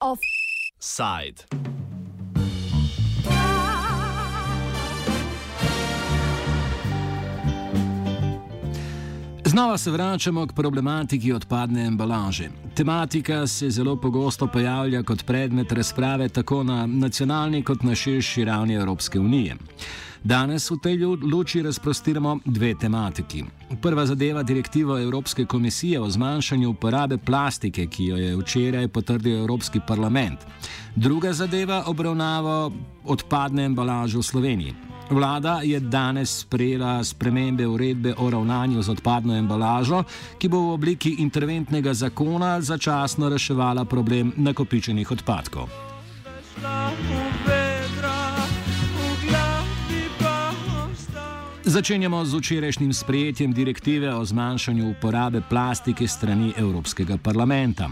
Offside. Znova se vračamo k problematiki odpadne embalaže. Tematika se zelo pogosto pojavlja kot predmet razprave tako na nacionalni kot na širši ravni Evropske unije. Danes v tej luči razprostiramo dve tematiki. Prva zadeva direktivo Evropske komisije o zmanjšanju uporabe plastike, ki jo je včeraj potrdil Evropski parlament. Druga zadeva obravnava odpadne embalaže v Sloveniji. Vlada je danes sprejela spremembe uredbe o ravnanju z odpadno embalažo, ki bo v obliki interventnega zakona začasno reševala problem nakopičenih odpadkov. Začenjamo z včerajšnjim sprejetjem direktive o zmanjšanju uporabe plastike strani Evropskega parlamenta.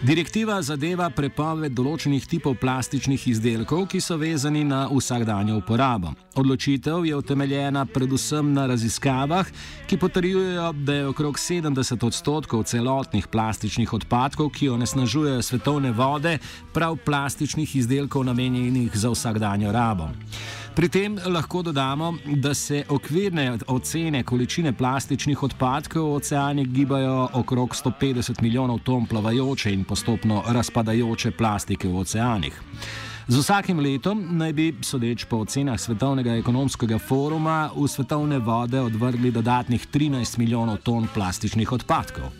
Direktiva zadeva prepoved določenih tipov plastičnih izdelkov, ki so vezani na vsakdanjo uporabo. Odločitev je utemeljena predvsem na raziskavah, ki potrjujejo, da je okrog 70 odstotkov celotnih plastičnih odpadkov, ki onesnažujejo svetovne vode, prav plastičnih izdelkov namenjenih za vsakdanjo rabo. Pri tem lahko dodamo, da se okvirne ocene količine plastičnih odpadkov v oceanih gibajo okrog 150 milijonov ton plavajoče in postopno razpadajoče plastike v oceanih. Z vsakim letom naj bi, sodeč po ocenah Svetovnega ekonomskega foruma, v svetovne vode odvrgli dodatnih 13 milijonov ton plastičnih odpadkov.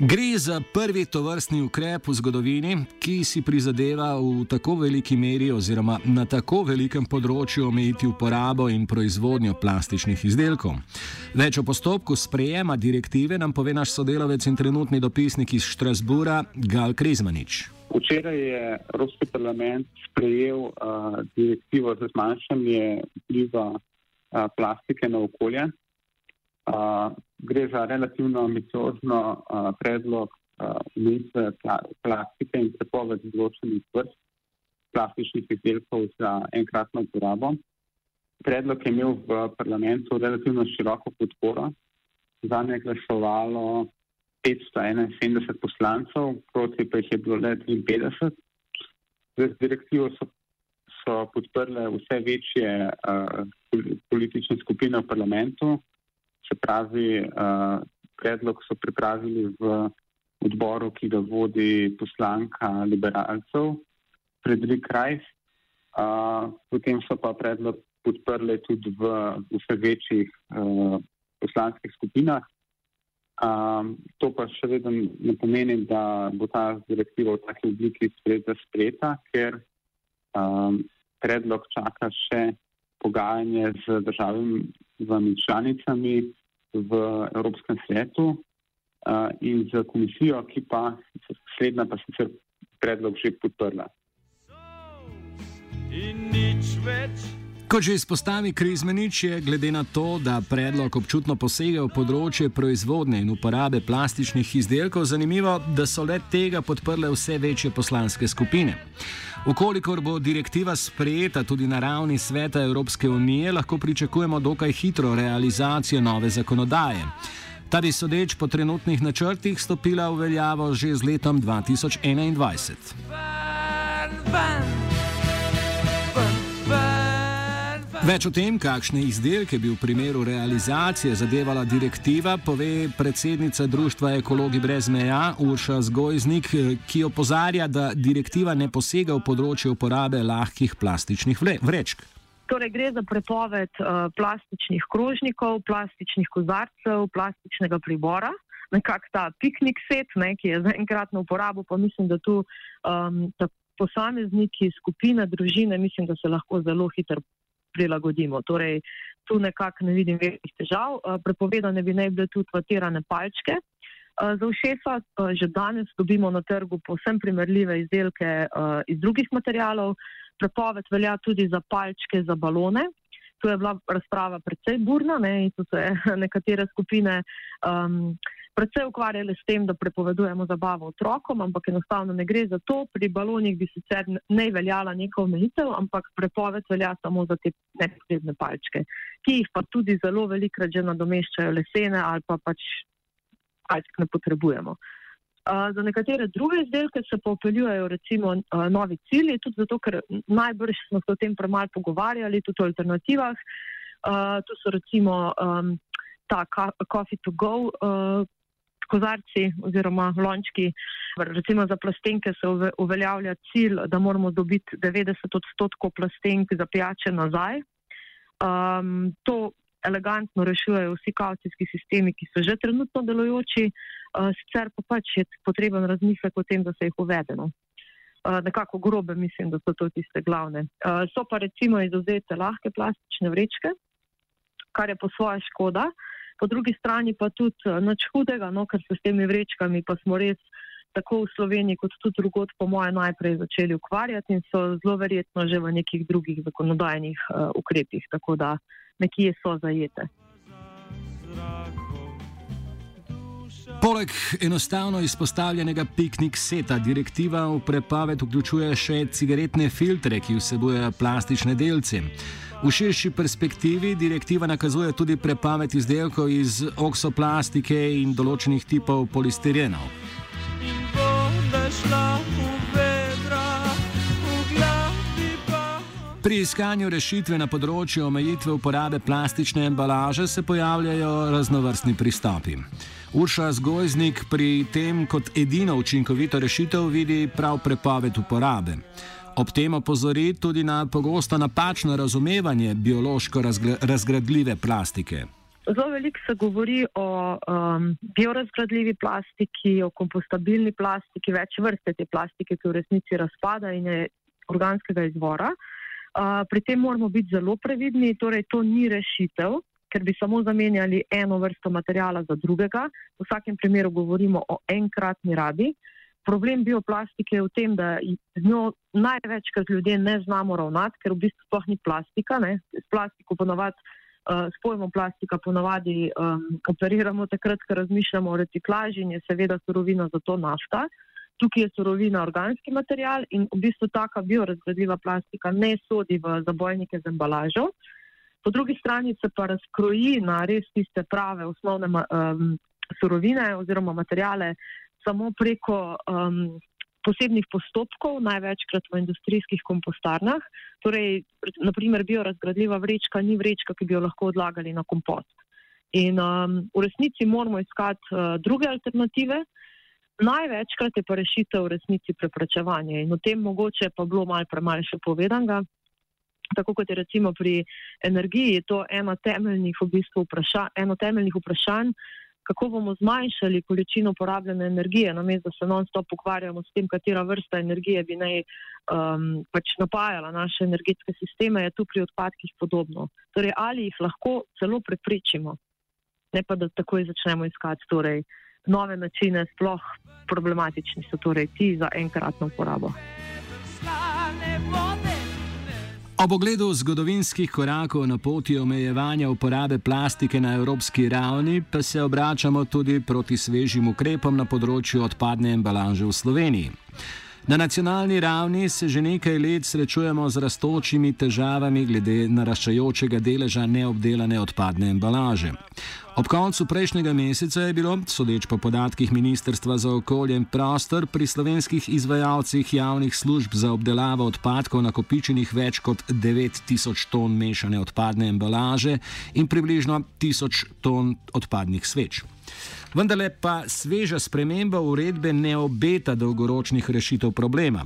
Gre za prvi tovrstni ukrep v zgodovini, ki si prizadeva v tako veliki meri oziroma na tako velikem področju omejiti uporabo in proizvodnjo plastičnih izdelkov. Več o postopku sprejema direktive nam pove naš sodelavec in trenutni dopisnik iz Štrasbura, Gal Krizmanič. Včeraj je Evropski parlament sprejel uh, direktivo za zmanjšanje vpliva uh, plastike na okolje. Uh, gre za relativno ambiciozno uh, predlog umetve uh, pla plastike in prepoved določenih vrst plastičnih izdelkov za enkratno uporabo. Predlog je imel v parlamentu relativno široko podporo. Za njega je glasovalo 571 poslancev, proti pa jih je bilo le 53. Z direktivo so, so podprle vse večje uh, politične skupine v parlamentu, Se pravi, uh, predlog so pripravili v odboru, ki ga vodi poslanka liberalcev, Frederik Rajs. Potem so pa predlog podprli tudi v vse večjih uh, poslanskih skupinah. Um, to pa še vedno ne pomeni, da bo ta direktiva v taki obliki sprejeta, sprejeta ker um, predlog čaka še pogajanje z državami članicami v Evropskem svetu uh, in z komisijo, ki pa slednja pa sicer predlog že podprla. Kot že izpostavi Krizmenič, je glede na to, da predlog občutno posega v področje proizvodnje in uporabe plastičnih izdelkov, zanimivo, da so le tega podprle vse večje poslanske skupine. Ukolikor bo direktiva sprejeta tudi na ravni sveta Evropske unije, lahko pričakujemo dokaj hitro realizacijo nove zakonodaje. Ta bi sodeč po trenutnih načrtih stopila v veljavo že z letom 2021. Ban, ban. Več o tem, kakšne izdelke bi v primeru realizacije zadevala direktiva, pove predsednica Društva Ekologi brez meja Urša Zgojznik, ki opozarja, da direktiva ne posega v področje uporabe lahkih plastičnih vrečk. Torej, gre za prepoved uh, plastičnih krožnikov, plastičnih kozarcev, plastičnega pribora, nekako ta piknik set, ne, ki je za enkratno uporabo, pa mislim, da tu um, posamezniki, skupine, družine, mislim, da se lahko zelo hitro prilagodimo. Torej, tu nekako ne vidim velikih težav. Eh, prepovedane bi naj bile tudi vatirane palčke. Eh, za všesa eh, že danes dobimo na trgu posebno primerljive izdelke iz drugih materijalov. Prepoved velja tudi za palčke, za balone. Tu je bila razprava precej burna ne, in so se nekatere skupine um, predvsej ukvarjali s tem, da prepovedujemo zabavo otrokom, ampak enostavno ne gre za to. Pri balonih bi sicer ne veljala neka omejitev, ampak prepoved velja samo za te nepotrebne palčke, ki jih pa tudi zelo velikrat že nadomeščajo lesene ali pa pač palčk ne potrebujemo. Uh, za nekatere druge izdelke se pa upeljujejo recimo uh, novi cilji, tudi zato, ker najbrž smo se o tem premalo pogovarjali, tudi o alternativah. Uh, tu so recimo um, ta coffee to go uh, kozarci oziroma lončki. Recimo za plastenke se uveljavlja cilj, da moramo dobiti 90 odstotkov plastenk za pijače nazaj. Um, to elegantno rešujejo vsi kavcijski sistemi, ki so že trenutno delujoči, uh, sicer pa pač je potreben razmislek o tem, da se jih uvedeno. Uh, nekako grobe mislim, da so to tiste glavne. Uh, so pa recimo izuzete lahke plastične vrečke, kar je po svoje škoda. Po drugi strani pa tudi eh, nič hudega, no, ker se s temi vrečkami pa smo res tako v Sloveniji kot tudi drugod po moje najprej začeli ukvarjati in so zelo verjetno že v nekih drugih zakonodajnih uh, ukrepih, tako da nekje so zajete. Poleg enostavno izpostavljenega piknik seta, direktiva v prepoved vključuje še cigaretne filtre, ki vsebujejo plastične delce. V širši perspektivi direktiva nakazuje tudi prepoved izdelkov iz oksoplastike in določenih tipov polistirenov. Pri iskanju rešitve na področju omejitve uporabe plastične embalaže se pojavljajo raznovrstni pristopi. Urša Zgojznik pri tem kot edino učinkovito rešitev vidi prav prepoved uporabe. Ob tem opozori tudi na pogosto napačno razumevanje biološko razgradljive plastike. Zelo veliko se govori o um, biorazgradljivi plastiki, o kompostabilni plastiki, več vrste te plastike, ki v resnici razpada in je organskega izvora. Uh, pri tem moramo biti zelo previdni, torej to ni rešitev, ker bi samo zamenjali eno vrsto materijala za drugega. V vsakem primeru govorimo o enkratni rabi. Uh, problem bioplastike je v tem, da z njo največkrat ljudje ne znamo ravnati, ker v bistvu sploh ni plastika. Ne? S plastiko ponovadi, uh, s pojmom plastika ponovadi um, operiramo takrat, ko razmišljamo o reciklaži in je seveda surovina za to nafta. Tukaj je surovina organski material in v bistvu taka biorazgradljiva plastika ne sodi v zabojnike z embalažo. Po drugi strani se pa razkroji na res tiste prave osnovne um, surovine oziroma materijale, samo preko um, posebnih postopkov, največkrat v industrijskih kompostarnah. Torej, naprimer, biorazgradljiva vrečka ni vrečka, ki bi jo lahko odlagali na kompost. In um, v resnici moramo iskati uh, druge alternative. Največkrat je pa rešitev v resnici preprečevanje in o tem mogoče pa bilo malo premalo še povedanega. Tako kot je recimo pri energiji, je to eno temeljnih, v bistvu vprašanj, eno temeljnih vprašanj, kako bomo zmanjšali količino porabljene energije, namesto da se non-stop ukvarjamo s tem, katera vrsta energije bi naj um, pač napajala naše energetske sisteme, je tu pri odpadkih podobno. Torej, ali jih lahko celo preprečimo, ne pa da takoj začnemo iskati torej, nove načine, sploh problematični so torej ti za enkratno uporabo. Ob ogledu zgodovinskih korakov na poti omejevanja uporabe plastike na evropski ravni pa se obračamo tudi proti svežim ukrepom na področju odpadne embalaže v Sloveniji. Na nacionalni ravni se že nekaj let srečujemo z rastočimi težavami glede naraščajočega deleža neobdelane odpadne embalaže. Ob koncu prejšnjega meseca je bilo, sodeč po podatkih Ministrstva za okolje in prostor, pri slovenskih izvajalcih javnih služb za obdelavo odpadkov nakopičenih več kot 9000 ton mešane odpadne embalaže in približno 1000 ton odpadnih sveč. Vendar pa sveža sprememba uredbe ne obeta dolgoročnih rešitev problema.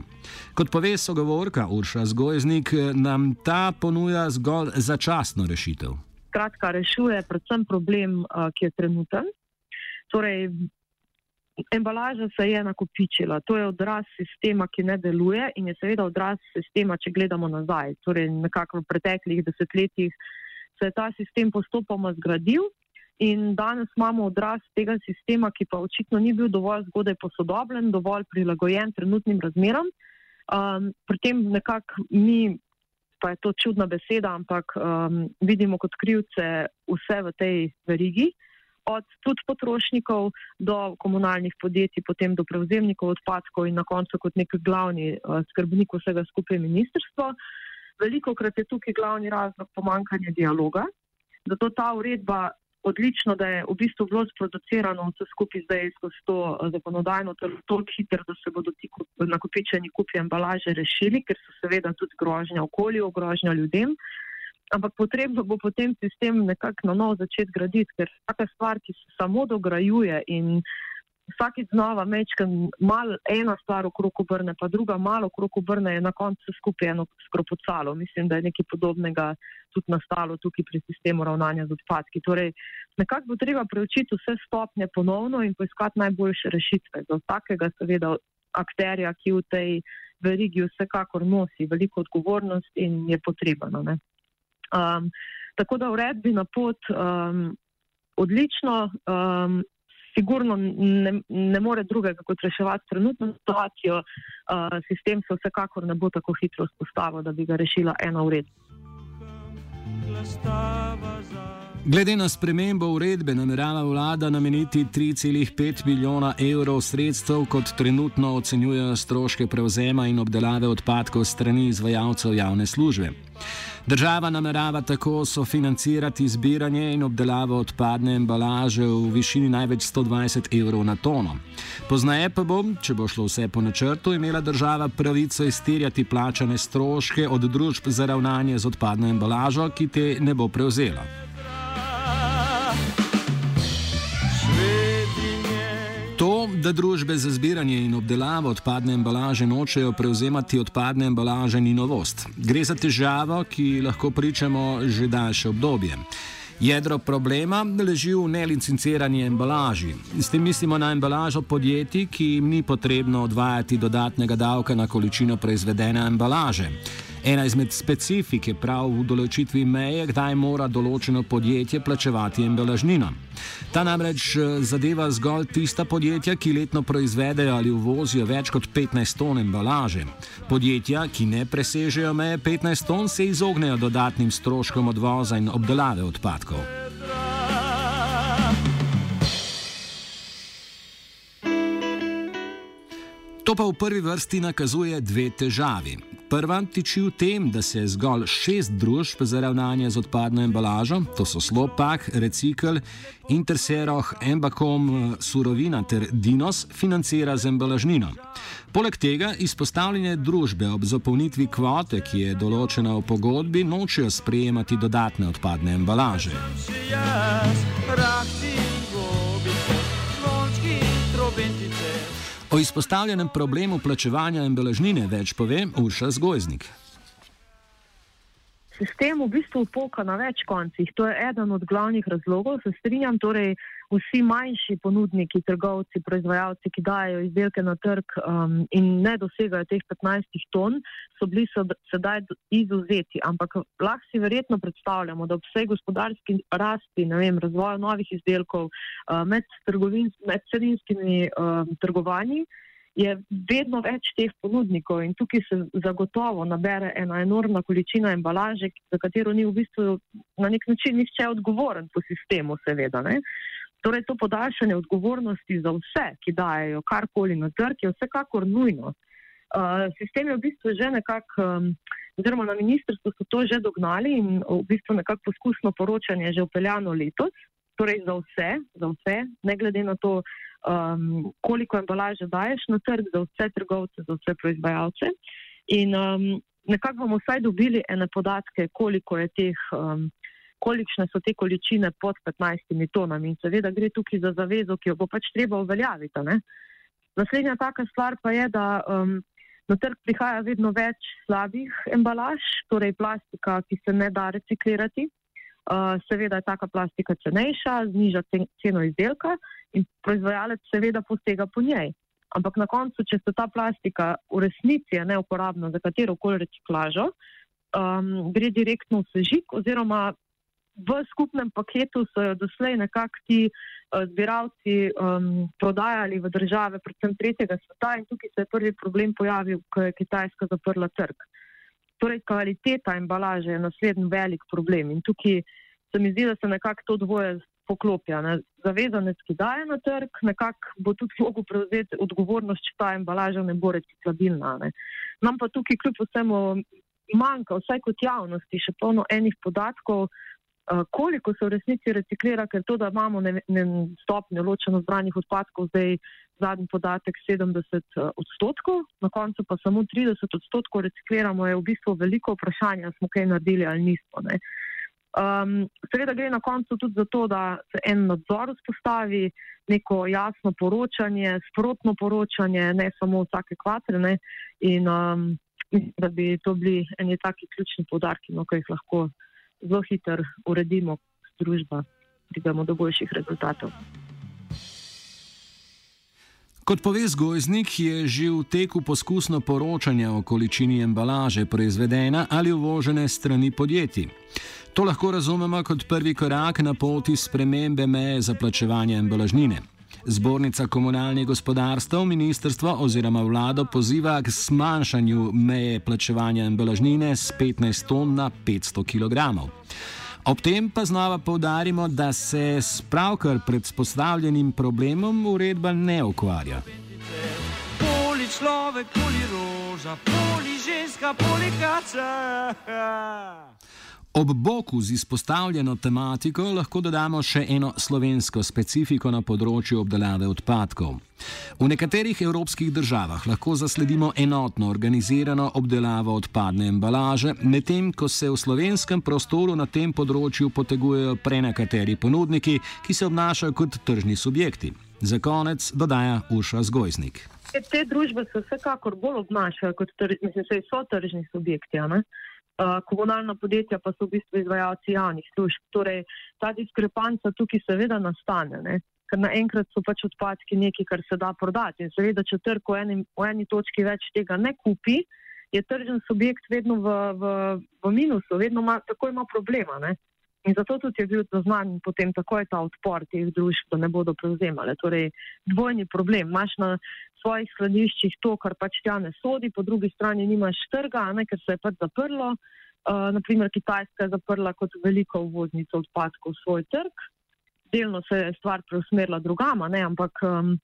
Kot pove sogovorka Urša Zgojznik, nam ta ponuja zgolj začasno rešitev. Kratka, rešuje predvsem problem, ki je trenuten. Torej, embalaža se je nakopičila, to je odraz sistema, ki ne deluje in je seveda odraz sistema, če gledamo nazaj. Torej, nekako v preteklih desetletjih se je ta sistem postopoma zgradil. In danes imamo odraz tega sistema, ki pa očitno ni bil dovolj zgodaj posodobljen, dovolj prilagojen trenutnim razmeram. Um, pri tem nekako mi, pa je to čudna beseda, ampak um, vidimo kot krivce vse v tej verigi. od tudi potrošnikov do komunalnih podjetij, potem do prevzemnikov odpadkov in na koncu kot nek glavni uh, skrbnik vsega skupaj ministrstvo. Veliko krat je tukaj glavni razlog pomankanje dialoga. Zato ta uredba odlično, da je v bistvu bilo sproducirano vse skupaj zdaj skozi to eh, zakonodajno, toliko hitro, da se bodo ti nakopičeni kupi embalaže rešili, ker so seveda tudi grožnja okolju, grožnja ljudem. Ampak potrebno bo potem sistem nekako na novo začeti graditi, ker vsaka stvar, ki se samo dograjuje in vsakeč znova mečkam mal ena stvar okrog obrne, pa druga malo okrog obrne, je na koncu skupaj eno skropocalo. Mislim, da je nekaj podobnega tudi nastalo tukaj pri sistemu ravnanja z odpadki. Torej, nekako bo treba preučiti vse stopnje ponovno in poiskati najboljše rešitve za vsakega, seveda, akterja, ki v tej verigi vsekakor nosi veliko odgovornost in je potrebno. Um, tako da uredbi na pot um, odlično. Um, sigurno ne, ne more drugega kot reševati trenutno situacijo. Uh, sistem se vsekakor ne bo tako hitro vzpostavil, da bi ga rešila ena uredba. Glede na spremembo uredbe namerava vlada nameniti 3,5 milijona evrov sredstev, kot trenutno ocenjujejo stroške prevzema in obdelave odpadkov strani izvajalcev javne službe. Država namerava tako sofinancirati zbiranje in obdelavo odpadne embalaže v višini največ 120 evrov na tono. Poznaje pa bo, če bo šlo vse po načrtu, imela država pravico izterjati plačane stroške od družb za ravnanje z odpadno embalažo, ki te ne bo prevzela. Da družbe za zbiranje in obdelavo odpadne embalaže nočejo prevzemati odpadne embalaže, ni novost. Gre za težavo, ki lahko pričamo že daljše obdobje. Jedro problema leži v nelicencirani embalaži. S tem mislimo na embalažo podjetij, ki jim ni potrebno odvajati dodatnega davka na količino proizvedene embalaže. Ena izmed specifik je prav v določitvi meje, kdaj mora določeno podjetje plačevati embalažnino. Ta namreč eh, zadeva zgolj tista podjetja, ki letno proizvedejo ali uvozijo več kot 15 ton embalaže. Podjetja, ki ne presežejo meje 15 ton, se izognejo dodatnim stroškom odvoza in obdelave odpadkov. To pa v prvi vrsti nakazuje dve težavi. Prva tiči v tem, da se zgolj šest družb za ravnanje z odpadno embalažo, to so Slopak, Recikl, Interseroh, Embakom, Surovina ter Dinos, financira z embalažnino. Poleg tega izpostavljene družbe ob zapolnitvi kvote, ki je določena v pogodbi, nočejo sprejemati dodatne odpadne embalaže. Jaz, O izpostavljenem problemu plačevanja embalažnine več pove Urša Zgojznik. Sistem v bistvu poka na več koncih. To je eden od glavnih razlogov. Se strinjam, torej vsi manjši ponudniki, trgovci, proizvajalci, ki dajo izdelke na trg um, in ne dosegajo teh 15 ton, so bili sedaj izuzeti. Ampak lahko si verjetno predstavljamo, da ob vsej gospodarski rasti, vem, razvoju novih izdelkov uh, med, med carinskimi uh, trgovanji je vedno več teh ponudnikov in tukaj se zagotovo nabere ena enormna količina embalaže, za katero ni v bistvu na nek način nihče odgovoren po sistemu, seveda. Ne? Torej, to podaljšanje odgovornosti za vse, ki dajo karkoli na trg, je vsekakor nujno. Uh, sistem je v bistvu že nekako, um, oziroma na ministrstvu so to že dognali in v bistvu nekako poskusno poročanje je že upeljano letos, torej za vse, za vse, ne glede na to, um, koliko embalaže daješ na trg za vse trgovce, za vse proizvajalce. In um, nekako bomo vsaj dobili ene podatke, koliko je teh, um, kolikšne so te količine pod 15 tonami. In seveda gre tukaj za zavezo, ki jo bo pač treba uveljaviti. Ne? Naslednja taka stvar pa je, da um, na trg prihaja vedno več slabih embalaž, torej plastika, ki se ne da reciklirati. Uh, seveda je taka plastika cenejša, zniža ceno izdelka in proizvajalec seveda posega po njej. Ampak na koncu, če se ta plastika v resnici je neuporabna za katero koli reciklažo, um, gre direktno v sežig oziroma v skupnem paketu so jo doslej nekako ti uh, zbiralci um, prodajali v države, predvsem tretjega sveta in tukaj se je prvi problem pojavil, ko je Kitajska zaprla trg. Torej, kvaliteta embalaže je naslednji velik problem in tukaj se mi zdi, da se nekako to dvoje poklopja. Ne. Zavezanec, ki daje na trg, nekako bo tudi lahko prevzeti odgovornost, če ta embalaža ne bo reciklabilna. Ne. Nam pa tukaj kljub vsemu manjka, vsaj kot javnosti, še polno enih podatkov, uh, koliko se v resnici reciklira, ker to, da imamo ne, ne stopnjo ločeno zbranih odpadkov, zdaj zadnji podatek 70 eh, odstotkov, na koncu pa samo 30 odstotkov recikliramo, je v bistvu veliko vprašanje, smo kaj naredili ali nismo. Ne. Um, seveda gre na koncu tudi za to, da se en nadzor vzpostavi, neko jasno poročanje, sprotno poročanje, ne samo vsake kvatrene. In um, mislim, da bi to bili eni taki ključni podarki, no, ki jih lahko zelo hitro uredimo, družba, pridemo do boljših rezultatov. Kot pove Zgojznik, je že v teku poskusno poročanje o količini embalaže proizvedena ali uvožene strani podjetij. To lahko razumemo kot prvi korak na poti spremembe meje za plačevanje embalažnine. Zbornica komunalnih gospodarstv, ministrstvo oziroma vlado poziva k zmanjšanju meje plačevanja embalažnine z 15 ton na 500 kg. Ob tem pa znova povdarimo, da se s pravkar predpostavljenim problemom uredba ne ukvarja. Poli človek, poli roža, poli ženska, poli kaca. Ob boku z izpostavljeno tematiko lahko dodamo še eno slovensko specifiko na področju obdelave odpadkov. V nekaterih evropskih državah lahko zasledimo enotno organizirano obdelavo odpadne embalaže, medtem ko se v slovenskem prostoru na tem področju potegujejo prenekateri ponudniki, ki se obnašajo kot tržni subjekti. Za konec dodaja Uša Zgojznik. Te družbe se vsekakor bolj obnašajo kot tr mislim, so tržni subjekti. Eh, komunalna podjetja pa so v bistvu izvajalci javnih služb. Torej, ta diskrepanca tukaj seveda nastane, ne? ker naenkrat so pač odpadki nekaj, kar se da prodati. In seveda, če trg v eni, v eni točki več tega ne kupi, je tržen subjekt vedno v, v, v minusu, vedno ima, tako ima problema. Ne? In zato tudi je bil zaznan potem takoj ta odpor teh družb, da ne bodo prevzemale. Torej, dvojni problem. Imaš na svojih skladiščih to, kar pač tja ne sodi, po drugi strani nimaš trga, ne, ker se je pač zaprlo. Uh, naprimer, Kitajska je zaprla kot veliko uvoznico odpadkov svoj trg. Delno se je stvar preusmerila drugama, ne, ampak um,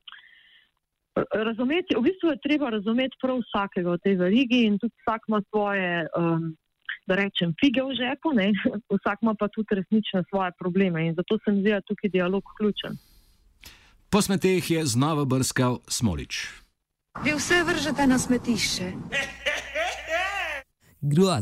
razumeti, v bistvu je treba razumeti prav vsakega v tej verigi in tudi vsak ima svoje. Um, da rečem, fige v žepu, ne? vsak ima pa tudi resnične svoje probleme in zato se mi zdi, da je tukaj dialog ključen. Po smeteh je znova brskal Smolič. Vi vse vržete na smetišče. Grozno.